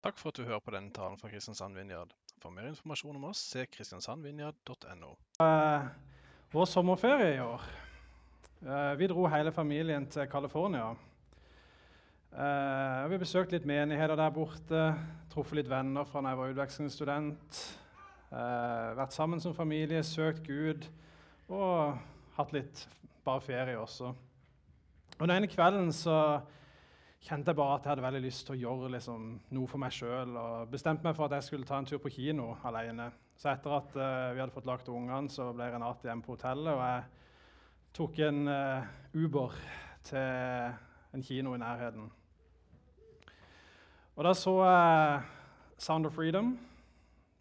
Takk for at du hører på denne talen fra Kristiansand Vinjard. For mer informasjon om oss, se kristiansandvinjard.no. Uh, vår sommerferie i år. Uh, vi dro hele familien til California. Uh, vi besøkte litt menigheter der borte, truffet litt venner fra da jeg var utvekslingsstudent. Eh, vært sammen som familie, søkt Gud og hatt litt bare ferie også. Og Den ene kvelden så kjente jeg bare at jeg hadde veldig lyst til å gjøre liksom, noe for meg sjøl. Og bestemte meg for at jeg skulle ta en tur på kino alene. Så etter at uh, vi hadde fått lagt ungene, så ble Renate hjemme på hotellet. Og jeg tok en uh, Uber til en kino i nærheten. Og da så jeg Sound of Freedom,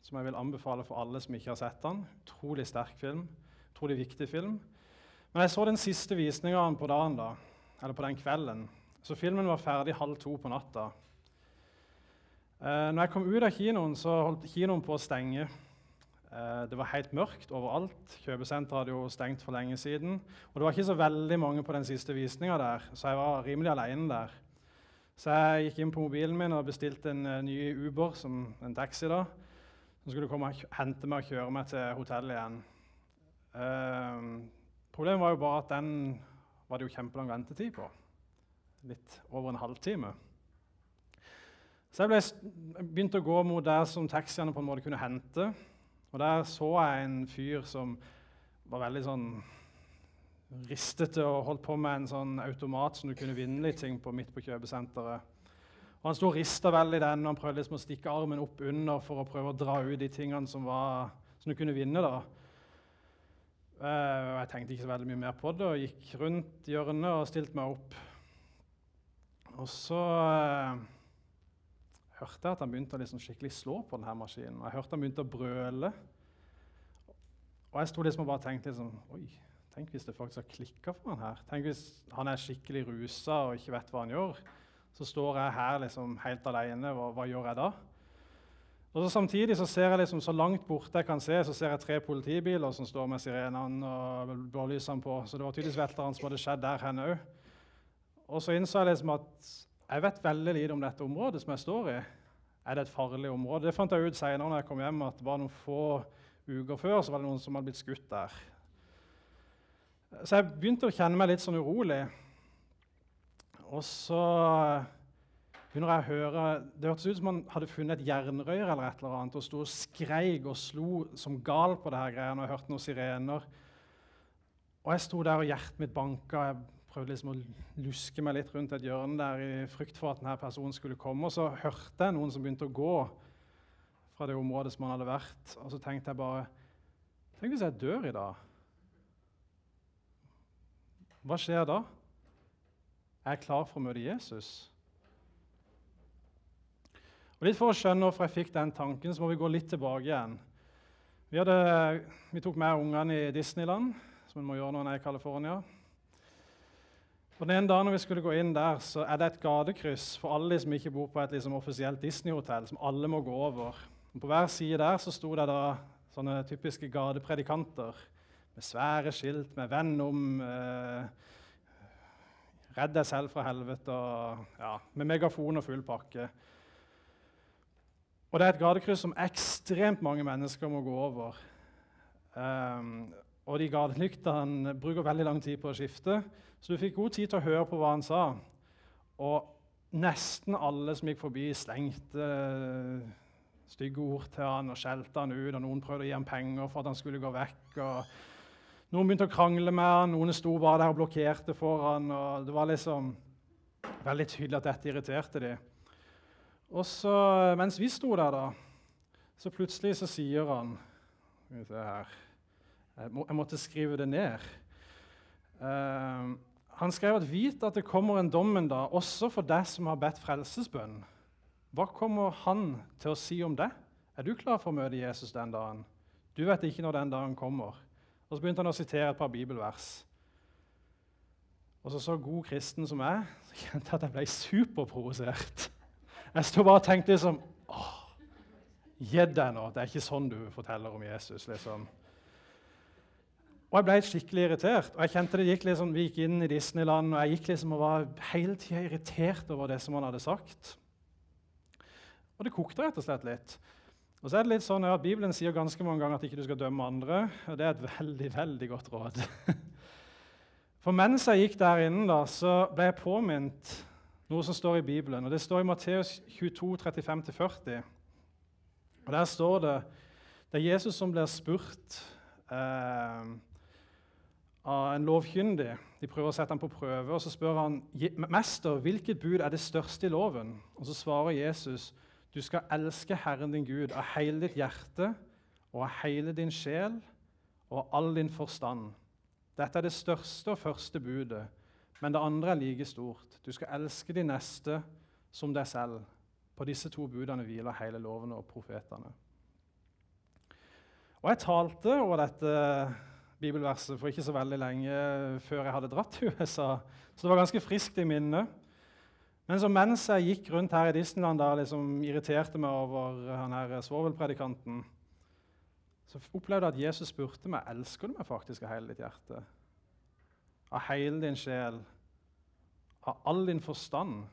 som jeg vil anbefale for alle som ikke har sett den. Utrolig sterk film. Utrolig viktig film. Men jeg så den siste visninga på dagen, da, eller på den kvelden. Så filmen var ferdig halv to på natta. Eh, når jeg kom ut av kinoen, så holdt kinoen på å stenge. Eh, det var helt mørkt overalt. Kjøpesenteret hadde jo stengt for lenge siden. Og det var ikke så veldig mange på den siste visninga der, så jeg var rimelig alene der. Så jeg gikk inn på mobilen min og bestilte en uh, ny Uber, som en taxi, da, som skulle komme og hente meg og kjøre meg til hotellet igjen. Eh, problemet var jo bare at den var det jo kjempelang ventetid på litt over en halvtime. Så jeg, ble, jeg begynte å gå mot der som taxiene på en måte kunne hente. Og der så jeg en fyr som var veldig sånn ristete og holdt på med en sånn automat som du kunne vinne litt ting på midt på kjøpesenteret. Og Han sto og rista veldig den, og han prøvde liksom å stikke armen opp under for å prøve å dra ut de tingene som, var, som du kunne vinne. da. Uh, jeg tenkte ikke så veldig mye mer på det og gikk rundt hjørnet og stilte meg opp. Og så uh, hørte jeg at han begynte å liksom skikkelig slå på denne maskinen. Og jeg hørte han begynte å brøle. Og jeg sto liksom og bare tenkte liksom, Oi, tenk hvis det faktisk har klikka for han her. Tenk hvis han er skikkelig rusa og ikke vet hva han gjør. Så står jeg her liksom helt alene. Hva, hva gjør jeg da? Og så Samtidig så ser jeg liksom så langt borte jeg kan se, så ser jeg tre politibiler som står med sirenene og blålysene på. Så det var tydeligvis et eller annet som hadde skjedd der henne òg. Og så innså jeg liksom at jeg vet veldig lite om dette området som jeg står i. Er det et farlig område? Det fant jeg ut seinere når jeg kom hjem, at bare noen få uker før så var det noen som hadde blitt skutt der. Så jeg begynte å kjenne meg litt sånn urolig. Og så begynner jeg å høre Det hørtes ut som han hadde funnet et jernrør eller et eller annet, og sto og skreik og slo som gal på det her greiene, og hørte noen sirener. Og jeg sto der, og hjertet mitt banka. Prøvde liksom å luske meg litt rundt et hjørne der i frykt for at denne personen skulle komme. Og så hørte jeg noen som begynte å gå fra det området som han hadde vært. Og så tenkte jeg bare Tenk hvis jeg dør i dag? Hva skjer da? Er jeg klar for å møte Jesus? Og litt For å skjønne hvorfor jeg fikk den tanken, så må vi gå litt tilbake igjen. Vi, hadde, vi tok med ungene i Disneyland, som en må gjøre når en er i California. Og Den dagen vi skulle gå inn der, så er det et gatekryss for alle de som ikke bor på et liksom, offisielt Disney-hotell, som alle må gå over. Og på hver side der så sto det da sånne typiske gatepredikanter med svære skilt med 'venn om', eh, 'redd deg selv fra helvete' og ja, med megafon og full pakke. Og det er et gatekryss som ekstremt mange mennesker må gå over. Um, og de gatelyktene bruker veldig lang tid på å skifte. Så du fikk god tid til å høre på hva han sa. Og nesten alle som gikk forbi, slengte eh, stygge ord til han og skjelte han ut. og Noen prøvde å gi ham penger for at han skulle gå vekk. og Noen begynte å krangle med han, noen sto bare der og blokkerte for han, og Det var liksom veldig tydelig at dette irriterte dem. Og så, mens vi sto der, da, så plutselig så sier han Skal vi se her Jeg, må, jeg måtte skrive det ned. Uh, han skrev at 'vit at det kommer en dom en dag, også for deg som har bedt frelsesbønn'. Hva kommer han til å si om det? Er du klar for å møte Jesus den dagen? Du vet ikke når den dagen kommer. Og Så begynte han å sitere et par bibelvers. Og så så god kristen som jeg, så kjente jeg at jeg ble superprovosert. Jeg sto bare og tenkte liksom åh, Gi deg nå. Det er ikke sånn du forteller om Jesus. liksom. Og jeg ble skikkelig irritert. og jeg kjente det gikk liksom, Vi gikk inn i Disneyland, og jeg gikk liksom og var hele tida irritert over det som han hadde sagt. Og det kokte rett og slett litt. Og så er det litt sånn at Bibelen sier ganske mange ganger at ikke du skal dømme andre. og Det er et veldig veldig godt råd. For mens jeg gikk der inne, da, så ble jeg påminnet noe som står i Bibelen. og Det står i Matteus 22, 35-40. Og Der står det det er Jesus som blir spurt eh, av en lovkyndig. De prøver å sette ham på prøve, og så spør han mester, hvilket bud er det største i loven. Og Så svarer Jesus du skal elske Herren din Gud av hele ditt hjerte og av hele din sjel og av all din forstand. Dette er det største og første budet, men det andre er like stort. Du skal elske de neste som deg selv. På disse to budene hviler hele lovene og profetene. Og Jeg talte over dette bibelverset for ikke så veldig lenge før jeg hadde dratt til USA, så det var ganske friskt i minnet. Men så mens jeg gikk rundt her i Disneyland og liksom irriterte meg over han her svovelpredikanten, så opplevde jeg at Jesus spurte meg elsker du meg faktisk av hele ditt hjerte. Av hele din sjel, av all din forstand.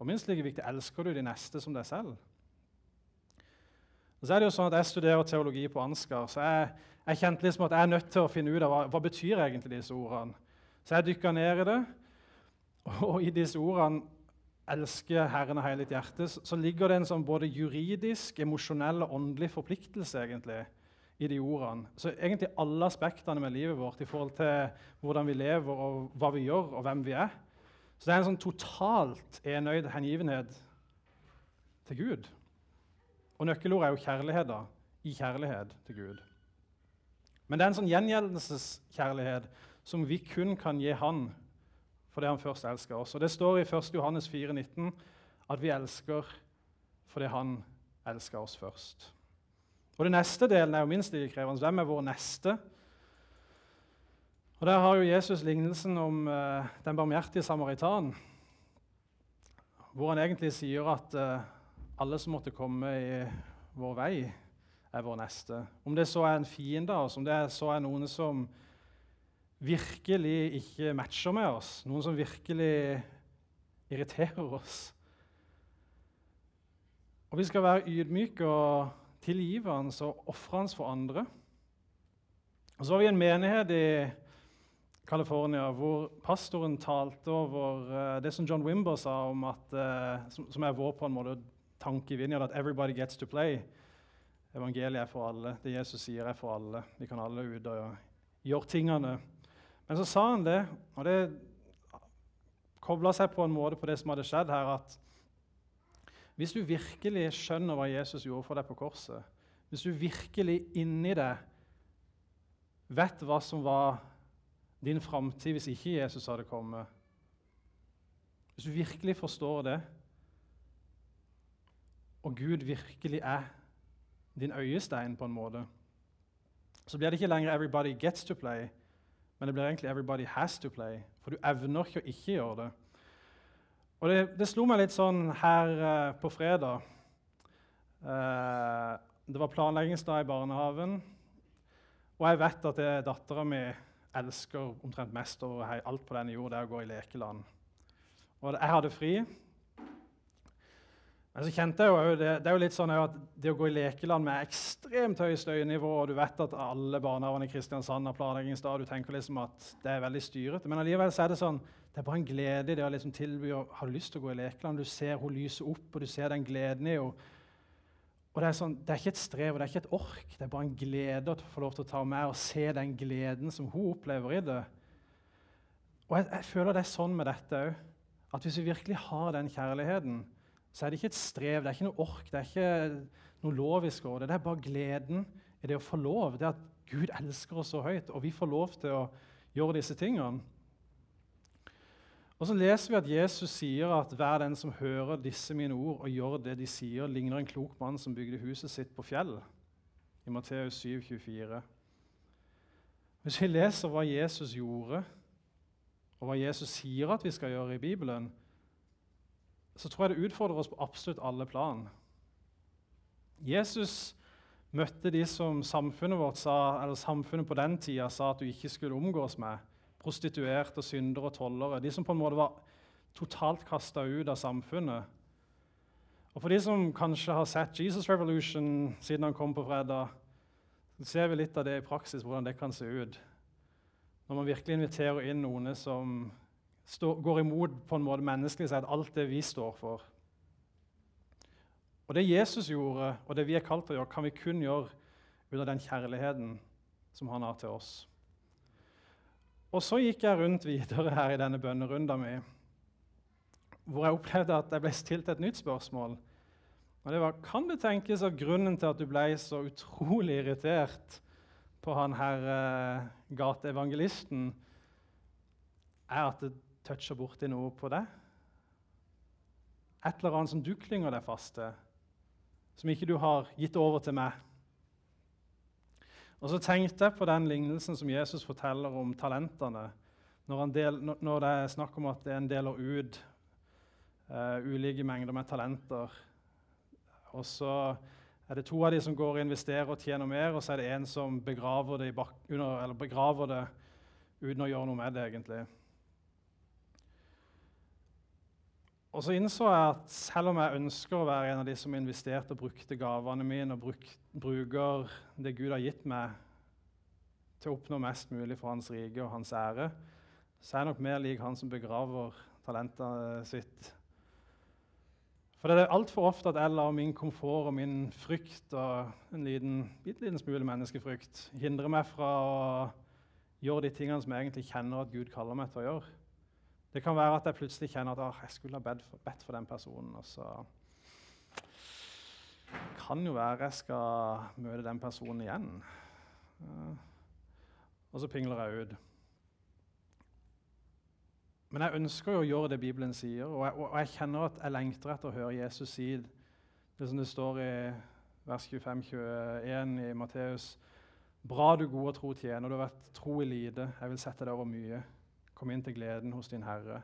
Og minst like viktig elsker du de neste som deg selv. Og så er det jo sånn at Jeg studerer teologi på Ansgar, så jeg, jeg kjente liksom at jeg er nødt til å finne ut av hva, hva betyr egentlig disse ordene. Så jeg dykka ned i det, og i disse ordene 'elske Herren av hele ditt hjerte', så ligger det en sånn både juridisk, emosjonell og åndelig forpliktelse egentlig i de ordene. Så egentlig alle aspektene med livet vårt i forhold til hvordan vi lever, og hva vi gjør, og hvem vi er. Så det er en sånn totalt enøyd hengivenhet til Gud. Og nøkkelordet er jo kjærlighet, da. I kjærlighet til Gud. Men det er en sånn gjengjeldelseskjærlighet som vi kun kan gi Han fordi Han først elsker oss. Og Det står i 1. Johannes 4, 19, at vi elsker fordi Han elsker oss først. Og Den neste delen er jo minst like krevende. Hvem er vår neste? Og Der har jo Jesus lignelsen om uh, den barmhjertige samaritan, hvor han egentlig sier at uh, alle som måtte komme i vår vei, er vår neste. Om det så er en fiende av oss, om det så er noen som virkelig ikke matcher med oss, noen som virkelig irriterer oss. Og vi skal være ydmyke og tilgivende og ofrende for andre. Og så var vi en menighet i California hvor pastoren talte over uh, det som John Wimber sa om at, som, som, er vår på en måte tanke i Vinjard at 'everybody gets to play'. Evangeliet er for alle. Det Jesus sier, er for alle. Vi kan alle ut og gjøre tingene. Men så sa han det, og det kobla seg på en måte på det som hadde skjedd her, at hvis du virkelig skjønner hva Jesus gjorde for deg på korset, hvis du virkelig inni deg vet hva som var din framtid hvis ikke Jesus hadde kommet Hvis du virkelig forstår det, og Gud virkelig er din øyestein på en måte, så blir det ikke lenger 'everybody gets to play', men det blir egentlig 'everybody has to play'. For du evner ikke å ikke gjøre det. Og Det, det slo meg litt sånn her uh, på fredag. Uh, det var planleggingsdag i barnehagen, og jeg vet at dattera mi elsker omtrent mest over alt på denne jord, det er å gå i lekeland. Og jeg hadde fri, men så kjente jeg jo, det, det er jo litt sånn at det å gå i lekeland med ekstremt høy støynivå og Du vet at alle barnehagene i Kristiansand har planleggingsdag, du tenker liksom at det er veldig styrete. Men allikevel er det sånn, det er bare en glede i det å liksom tilby Har du lyst til å gå i lekeland? Du ser hun lyser opp, og du ser den gleden i henne. Og det er, sånn, det er ikke et strev og det er ikke et ork, det er bare en glede å få lov til å ta med og se den gleden som hun opplever i det. Og jeg, jeg føler det er sånn med dette òg. At hvis vi virkelig har den kjærligheten, så er det ikke et strev, det er ikke noe ork, det er ikke noe lovisk over det. Det er bare gleden i det å få lov. Det at Gud elsker oss så høyt, og vi får lov til å gjøre disse tingene. Og så leser vi at Jesus sier at hver den som hører disse mine ord og gjør det de sier, ligner en klok mann som bygde huset sitt på fjell. I Matteus 7, 24. Hvis vi leser hva Jesus gjorde, og hva Jesus sier at vi skal gjøre i Bibelen, så tror jeg det utfordrer oss på absolutt alle plan. Jesus møtte de som samfunnet vårt sa, eller samfunnet på den tida sa at du ikke skulle omgås med. Prostituerte, syndere og tollere. De som på en måte var totalt kasta ut av samfunnet. Og For de som kanskje har sett Jesus Revolution siden han kom på fredag, så ser vi litt av det i praksis, hvordan det kan se ut. Når man virkelig inviterer inn noen som stå, går imot på en måte menneskelig sett alt det vi står for. Og Det Jesus gjorde, og det vi er kalt til å gjøre, kan vi kun gjøre av den kjærligheten som han har til oss. Og Så gikk jeg rundt videre her i denne bønnerunda mi, hvor jeg opplevde at jeg ble stilt et nytt spørsmål. Og det var, Kan det tenkes at grunnen til at du ble så utrolig irritert på han her eh, gateevangelisten, er at det toucher borti noe på deg? Et eller annet som du klynger deg fast til, som ikke du har gitt over til meg? Og så tenkte jeg på den lignelsen som Jesus forteller om talentene. Når, del, når det er snakk om at en deler ut uh, ulike mengder med talenter. Og så er det to av de som går og investerer og tjener mer, og så er det en som begraver det, under, begraver det uten å gjøre noe med det. egentlig. Og så innså jeg at selv om jeg ønsker å være en av de som investerte og brukte gavene mine, og bruk, bruker det Gud har gitt meg, til å oppnå mest mulig for Hans rike og Hans ære, så er jeg nok mer lik han som begraver talentet sitt. For det er altfor ofte at jeg lar min komfort og min frykt og en liten, liten smule menneskefrykt hindre meg fra å gjøre de tingene som jeg egentlig kjenner at Gud kaller meg til å gjøre. Det kan være at jeg plutselig kjenner at jeg skulle ha bedt for, bedt for, den personen. Og så kan jo være jeg skal møte den personen igjen. Uh, og så pingler jeg ut. Men jeg ønsker jo å gjøre det Bibelen sier, og jeg, og jeg kjenner at jeg lengter etter å høre Jesus si det som det står i vers 25-21 i Matteus. Bra, du gode og tro tjener, du har vært tro i lite, jeg vil sette deg over mye. Kom inn til gleden hos din Herre.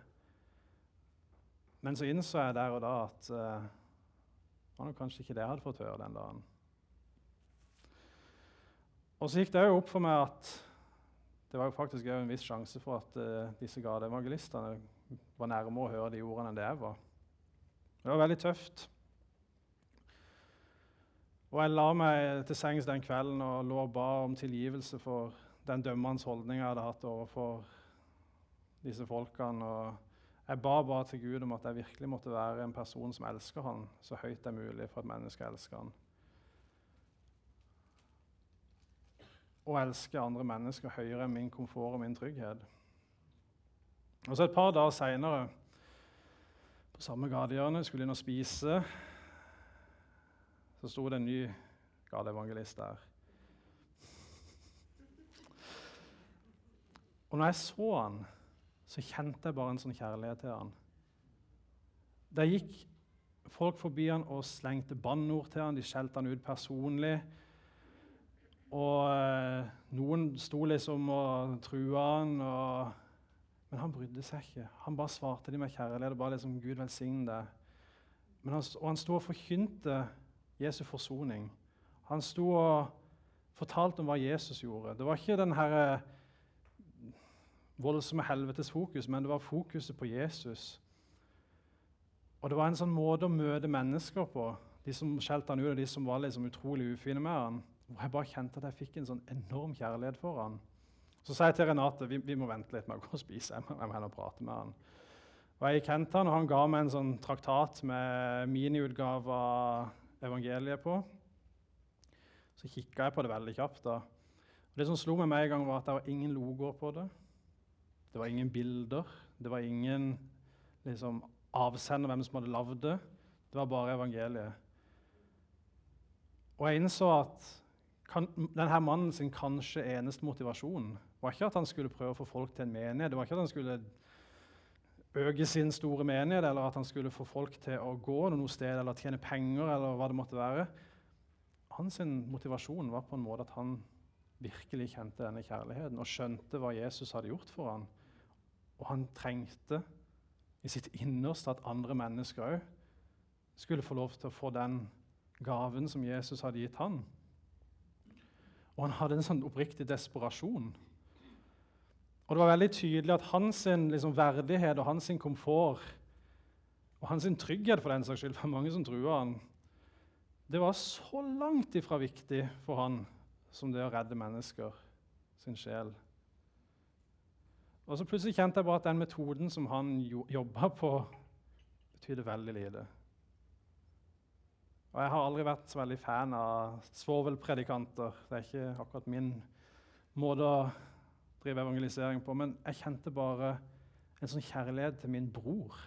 Men så innså jeg der og da at uh, det var kanskje ikke det jeg hadde fått høre den dagen. Og så gikk det òg opp for meg at det var jo faktisk en viss sjanse for at uh, disse gateevangelistene var nærmere å høre de ordene enn det jeg var. Det var veldig tøft. Og jeg la meg til sengs den kvelden og lå og ba om tilgivelse for den dømmende holdninga jeg hadde hatt overfor disse folkene. og Jeg ba bare til Gud om at jeg virkelig måtte være en person som elsker han så høyt det er mulig for et menneske å elske han. Og elske andre mennesker høyere enn min komfort og min trygghet. Og så Et par dager seinere, på samme gatehjørne, skulle inn og spise, så sto det en ny gateevangelist der. Og når jeg så han, så kjente jeg bare en sånn kjærlighet til han. Der gikk folk forbi han og slengte banneord til han, de skjelte han ut personlig. Og eh, noen sto liksom og trua han, og, men han brydde seg ikke. Han bare svarte de med kjærlighet. og bare liksom, Gud velsigne deg. Han, og han sto og forkynte Jesu forsoning. Han sto og fortalte om hva Jesus gjorde. Det var ikke den herre voldsomme helvetes fokus, men det var fokuset på Jesus. Og det var en sånn måte å møte mennesker på, de som skjelte han ut, og de som var liksom utrolig ufine med han. Hvor jeg bare kjente at jeg fikk en sånn enorm kjærlighet for han. Så sa jeg til Renate vi, vi må vente litt med å gå og spise. Jeg må, jeg må heller prate med han. Og Jeg kjente han, og han ga meg en sånn traktat med miniutgave av evangeliet på. Så kikka jeg på det veldig kjapt. da. Og Det som slo meg med en gang, var at det var ingen logoer på det. Det var ingen bilder. Det var ingen liksom, avsender, hvem som hadde lagd det. Det var bare evangeliet. Og jeg innså at kan, denne mannen sin kanskje eneste motivasjon var ikke at han skulle prøve å få folk til en menighet. Det var ikke at han skulle øke sin store menighet, eller at han skulle få folk til å gå noe sted eller tjene penger. eller hva det måtte være. Hans motivasjon var på en måte at han virkelig kjente denne kjærligheten og skjønte hva Jesus hadde gjort for ham. Og han trengte i sitt innerste at andre mennesker òg skulle få lov til å få den gaven som Jesus hadde gitt han. Og han hadde en sånn oppriktig desperasjon. Og det var veldig tydelig at hans liksom, verdighet og hans komfort og hans trygghet for den saks skyld, for mange som trua han, det var så langt ifra viktig for han som det å redde mennesker sin sjel. Og så plutselig kjente jeg bare at den metoden som han jobba på, betydde veldig lite. Og jeg har aldri vært så veldig fan av svovelpredikanter. Det er ikke akkurat min måte å drive evangelisering på. Men jeg kjente bare en sånn kjærlighet til min bror.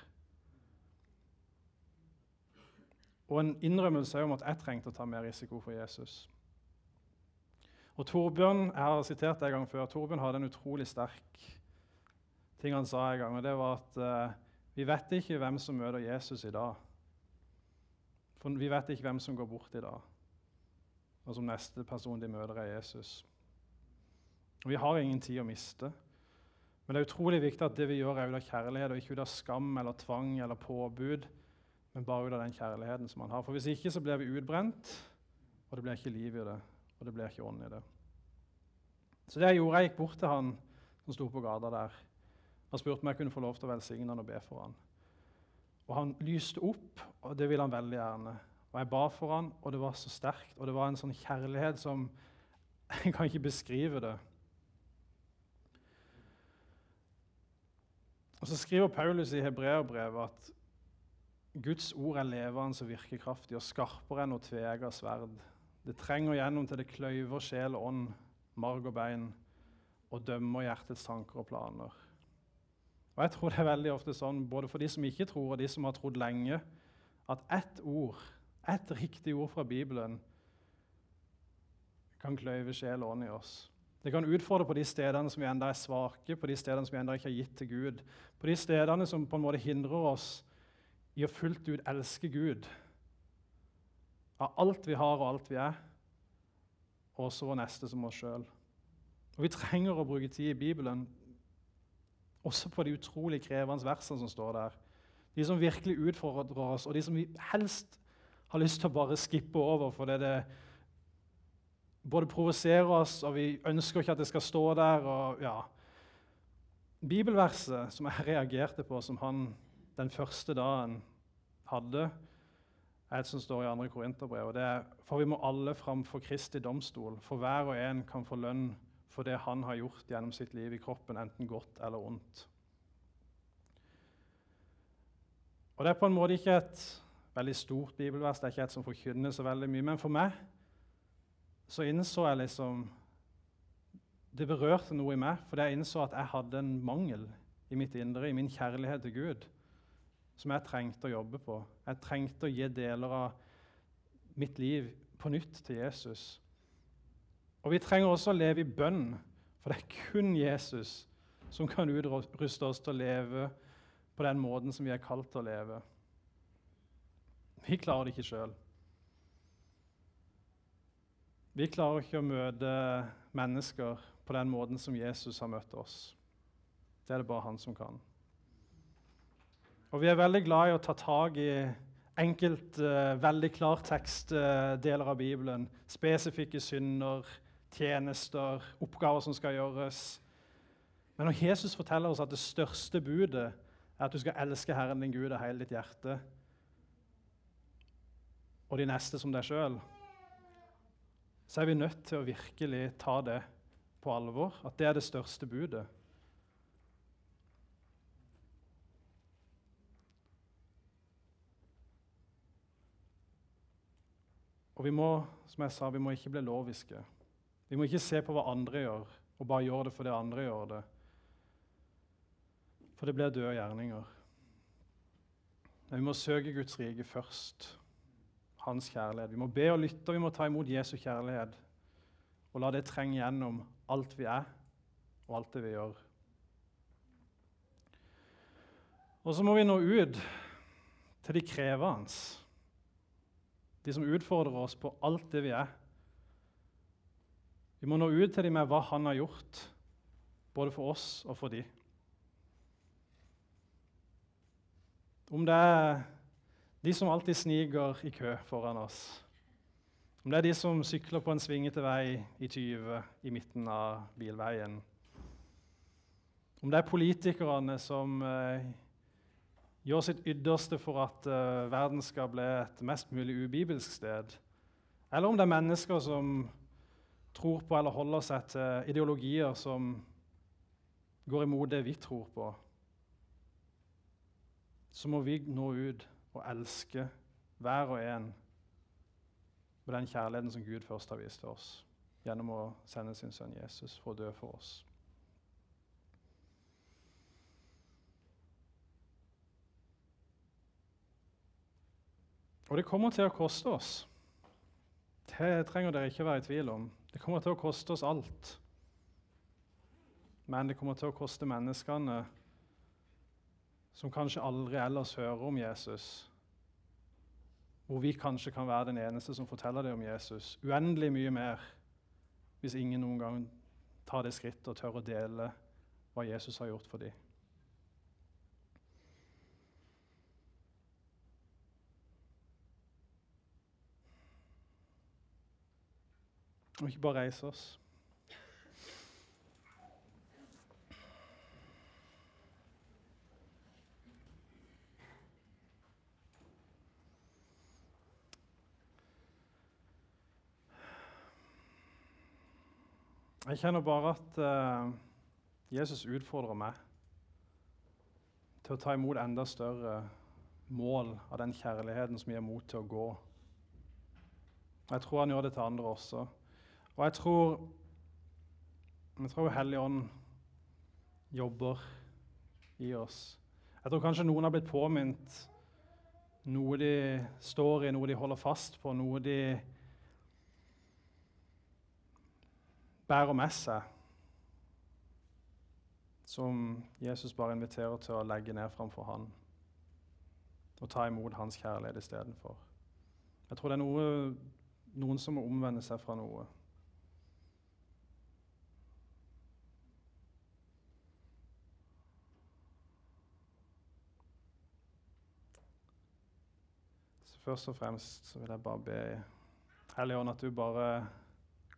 Og en innrømmelse om at jeg trengte å ta mer risiko for Jesus. Og Torbjørn jeg har sitert det en gang før, Torbjørn hadde en utrolig sterk ting han sa en gang. og det var at uh, Vi vet ikke hvem som møter Jesus i dag. For vi vet ikke hvem som går bort i dag, og som neste person de møter, er Jesus. Og Vi har ingen tid å miste. Men det er utrolig viktig at det vi gjør, er ut av kjærlighet, og ikke ut av skam eller tvang eller påbud, men bare ut av den kjærligheten som han har. For hvis ikke så blir vi utbrent, og det blir ikke liv i det og det blir ikke ånd i det. Så det jeg gjorde, jeg gikk bort til han som sto på gata der, og spurte om jeg kunne få lov til å velsigne han og be for han. Og han lyste opp, og det ville han veldig gjerne. Og jeg ba for han, og det var så sterkt, og det var en sånn kjærlighet som Jeg kan ikke beskrive det. Og Så skriver Paulus i hebreerbrevet at Guds ord er levende og virkekraftig og skarpere enn noe tveegga sverd det trenger gjennom til det kløyver sjel og ånd, marg og bein, og dømmer hjertets tanker og planer. Og Jeg tror det er veldig ofte sånn, både for de som ikke tror, og de som har trodd lenge, at ett ord, ett riktig ord fra Bibelen, kan kløyve sjel og ånd i oss. Det kan utfordre på de stedene som vi enda er svake, på de stedene som vi enda ikke har gitt til Gud. På de stedene som på en måte hindrer oss i å fullt ut elske Gud av alt vi har og alt vi er, og også vår neste som oss sjøl. Vi trenger å bruke tid i Bibelen, også på de utrolig krevende versene som står der. De som virkelig utfordrer oss, og de som vi helst har lyst til å bare skippe over fordi det både provoserer oss, og vi ønsker ikke at det skal stå der. og ja. Bibelverset som jeg reagerte på, som han den første dagen hadde, er et som står i 2. Korinterbrev. Det er for vi må alle fram for Kristi domstol, for hver og en kan få lønn for det han har gjort gjennom sitt liv i kroppen, enten godt eller ondt. Og Det er på en måte ikke et veldig stort bibelvers, det er ikke et som forkynner så veldig mye. Men for meg så innså jeg liksom Det berørte noe i meg, fordi jeg innså at jeg hadde en mangel i mitt indre, i min kjærlighet til Gud som jeg trengte å jobbe på. Jeg trengte å gi deler av mitt liv på nytt til Jesus. Og vi trenger også å leve i bønn, for det er kun Jesus som kan utruste oss til å leve på den måten som vi er kalt til å leve. Vi klarer det ikke sjøl. Vi klarer ikke å møte mennesker på den måten som Jesus har møtt oss. Det er det bare han som kan. Og vi er veldig glad i å ta tak i enkelt, uh, veldig klartekstdeler uh, av Bibelen. Spesifikke synder, tjenester, oppgaver som skal gjøres. Men når Jesus forteller oss at det største budet er at du skal elske Herren din Gud av hele ditt hjerte, og de neste som deg sjøl, så er vi nødt til å virkelig ta det på alvor, at det er det største budet. Og vi må som jeg sa, vi må ikke bli loviske. Vi må ikke se på hva andre gjør, og bare gjøre det fordi andre gjør det. For det blir døde gjerninger. Men vi må søke Guds rike først. Hans kjærlighet. Vi må be og lytte, og vi må ta imot Jesu kjærlighet. Og la det trenge gjennom alt vi er, og alt det vi gjør. Og så må vi nå ut til de krevende de som utfordrer oss på alt det vi er. Vi må nå ut til dem med hva han har gjort, både for oss og for dem. Om det er de som alltid sniker i kø foran oss, om det er de som sykler på en svingete vei i 20 i midten av bilveien, om det er politikerne som eh, gjør sitt ytterste for at uh, verden skal bli et mest mulig ubibelsk sted, eller om det er mennesker som tror på eller holder seg til ideologier som går imot det vi tror på, så må vi nå ut og elske hver og en med den kjærligheten som Gud først har vist til oss gjennom å sende sin sønn Jesus for å dø for oss. Og det kommer til å koste oss. Det trenger dere ikke være i tvil om. Det kommer til å koste oss alt. Men det kommer til å koste menneskene som kanskje aldri ellers hører om Jesus. Hvor vi kanskje kan være den eneste som forteller det om Jesus. Uendelig mye mer hvis ingen noen gang tar det skrittet og tør å dele hva Jesus har gjort for dem. Og ikke bare reise oss. Jeg kjenner bare at uh, Jesus utfordrer meg til å ta imot enda større mål av den kjærligheten som gir mot til å gå. Jeg tror han gjør det til andre også. Og jeg tror jeg tror Helligånd jobber i oss. Jeg tror kanskje noen har blitt påminnet noe de står i, noe de holder fast på, noe de bærer med seg, som Jesus bare inviterer til å legge ned framfor han og ta imot hans kjærlighet istedenfor. Jeg tror det er noe, noen som må omvende seg fra noe. Først og fremst så vil jeg bare be Hellige Ånd at du bare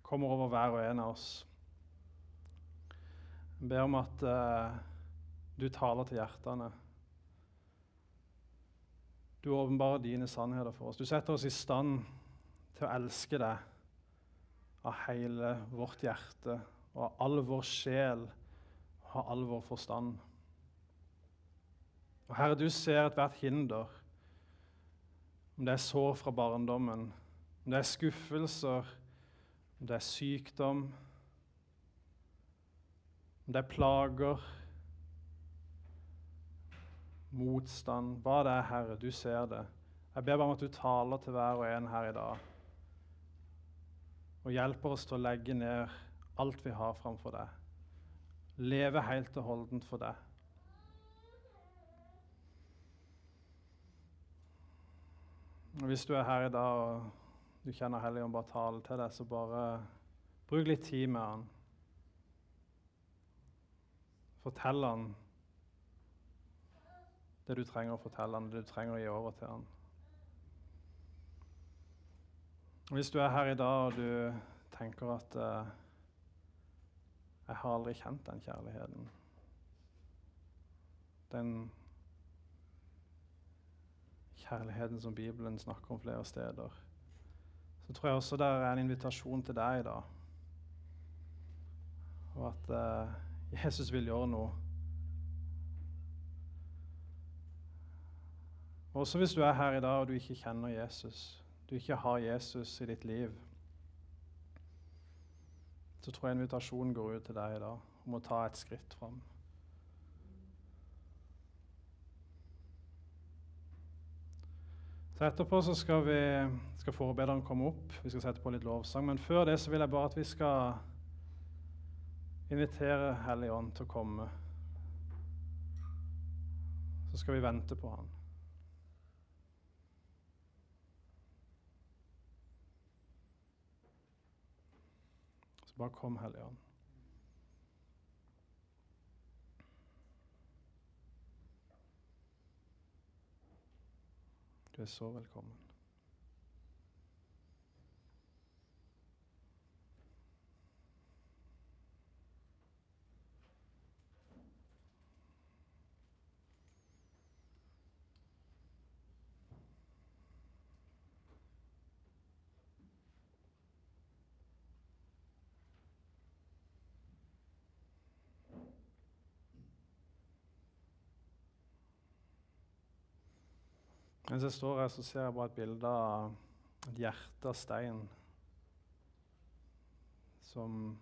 kommer over hver og en av oss. Jeg ber om at uh, du taler til hjertene. Du åpenbarer dine sannheter for oss. Du setter oss i stand til å elske deg av hele vårt hjerte og av all vår sjel og av all vår forstand. Og Herre, du ser ethvert hinder om det er sår fra barndommen, om det er skuffelser, om det er sykdom, om det er plager, motstand Hva det er, Herre, du ser det. Jeg ber bare om at du taler til hver og en her i dag. Og hjelper oss til å legge ned alt vi har framfor deg. Leve helt og holdent for deg. Hvis du er her i dag og du kjenner Helligånd bare tale til deg, så bare bruk litt tid med han. Fortell han det du trenger å fortelle han, det du trenger å gi over til han. Hvis du er her i dag og du tenker at uh, 'Jeg har aldri kjent den kjærligheten', den kjærligheten som Bibelen snakker om flere steder, så tror jeg også det er en invitasjon til deg i dag. Og at uh, Jesus vil gjøre noe. Også hvis du er her i dag og du ikke kjenner Jesus, du ikke har Jesus i ditt liv, så tror jeg invitasjonen går ut til deg i dag om å ta et skritt fram. Så Etterpå så skal, vi, skal forbederen komme opp. Vi skal sette på litt lovsang. Men før det så vil jeg bare at vi skal invitere Hellig Ånd til å komme. Så skal vi vente på Han. Så bare kom, Hellige Ånd. Du er så velkommen. Mens jeg står her, så ser jeg bare et bilde av et hjerte av stein. Som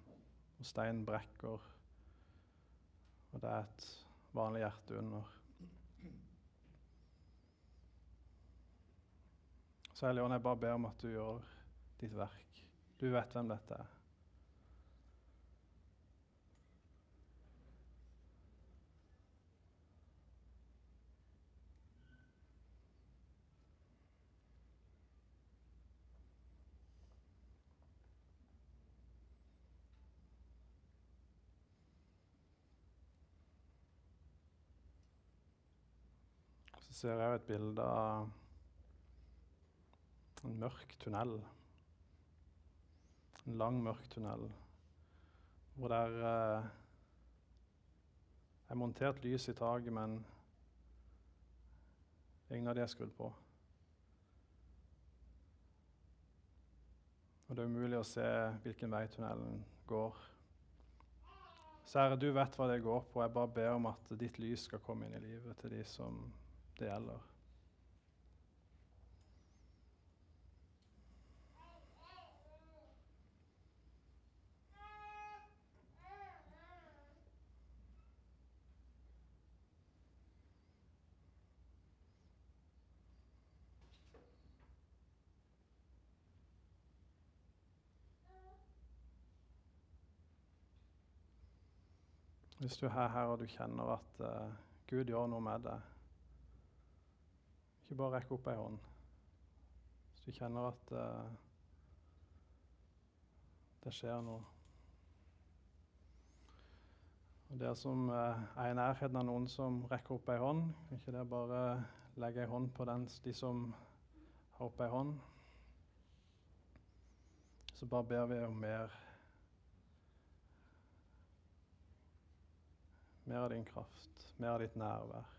steinen brekker, og det er et vanlig hjerte under. Så Hellige Ånd, jeg bare ber om at du gjør ditt verk. Du vet hvem dette er. Så ser jeg et bilde av en mørk tunnel. En lang, mørk tunnel hvor det eh, er montert lys i taket, men ingen av de er skrudd på. Og det er umulig å se hvilken vei tunnelen går. Sære, du vet hva det går på. Jeg bare ber om at ditt lys skal komme inn i livet til de som det gjelder. Hvis du er her og du kjenner at uh, Gud gjør noe med deg, ikke bare rekker opp ei hånd. Hvis du kjenner at uh, det skjer noe. Og Dere som uh, er i nærheten av noen som rekker opp ei hånd, kan ikke dere bare legge ei hånd på den, de som har opp ei hånd? Så bare ber vi om mer Mer av din kraft, mer av ditt nærvær.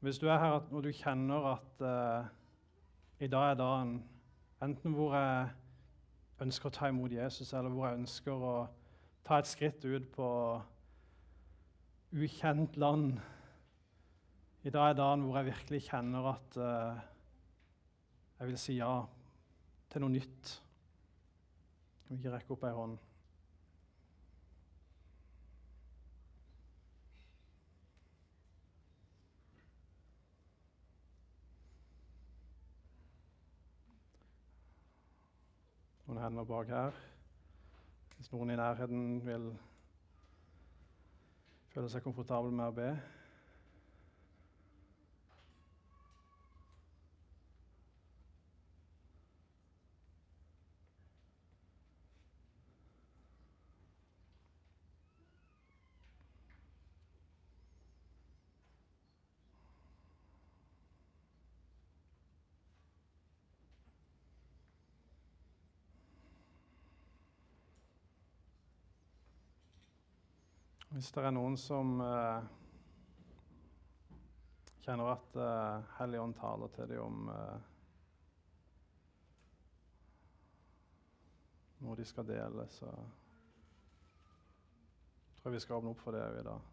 Hvis du er her og du kjenner at uh, i dag er dagen enten hvor jeg ønsker å ta imot Jesus, eller hvor jeg ønsker å ta et skritt ut på ukjent land I dag er dagen hvor jeg virkelig kjenner at uh, jeg vil si ja til noe nytt. Kan vi ikke rekke opp ei hånd? Hender bak her. Hvis noen i nærheten vil føle seg komfortabel med å be. Hvis det er noen som uh, kjenner at uh, Hellig Ånd taler til dem om uh, noe de skal dele, så tror jeg vi skal åpne opp for det òg i dag.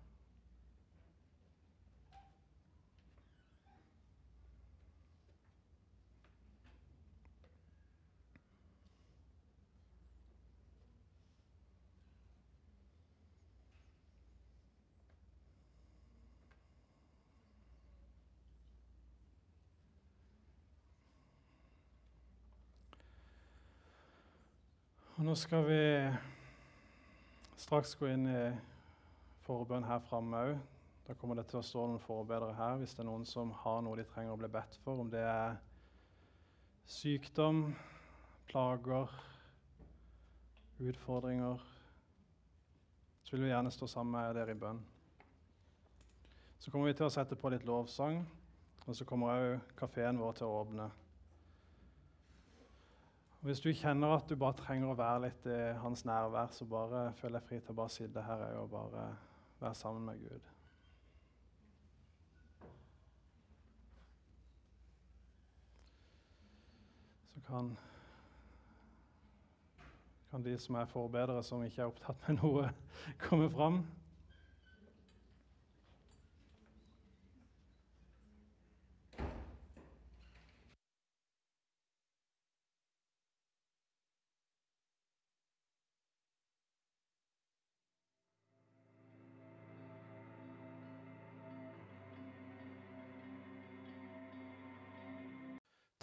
Nå skal vi straks gå inn i forbønn her framme òg. Da kommer det til å stå noen forbedere her hvis det er noen som har noe de trenger å bli bedt for. Om det er sykdom, plager, utfordringer Så vil vi gjerne stå sammen med dere i bønn. Så kommer vi til å sette på litt lovsang, og så kommer òg kafeen vår til å åpne. Hvis du kjenner at du bare trenger å være litt i hans nærvær, så bare føl deg fri til å bare sitte her og bare være sammen med Gud. Så kan, kan de som er forbedrere, som ikke er opptatt med noe, komme fram.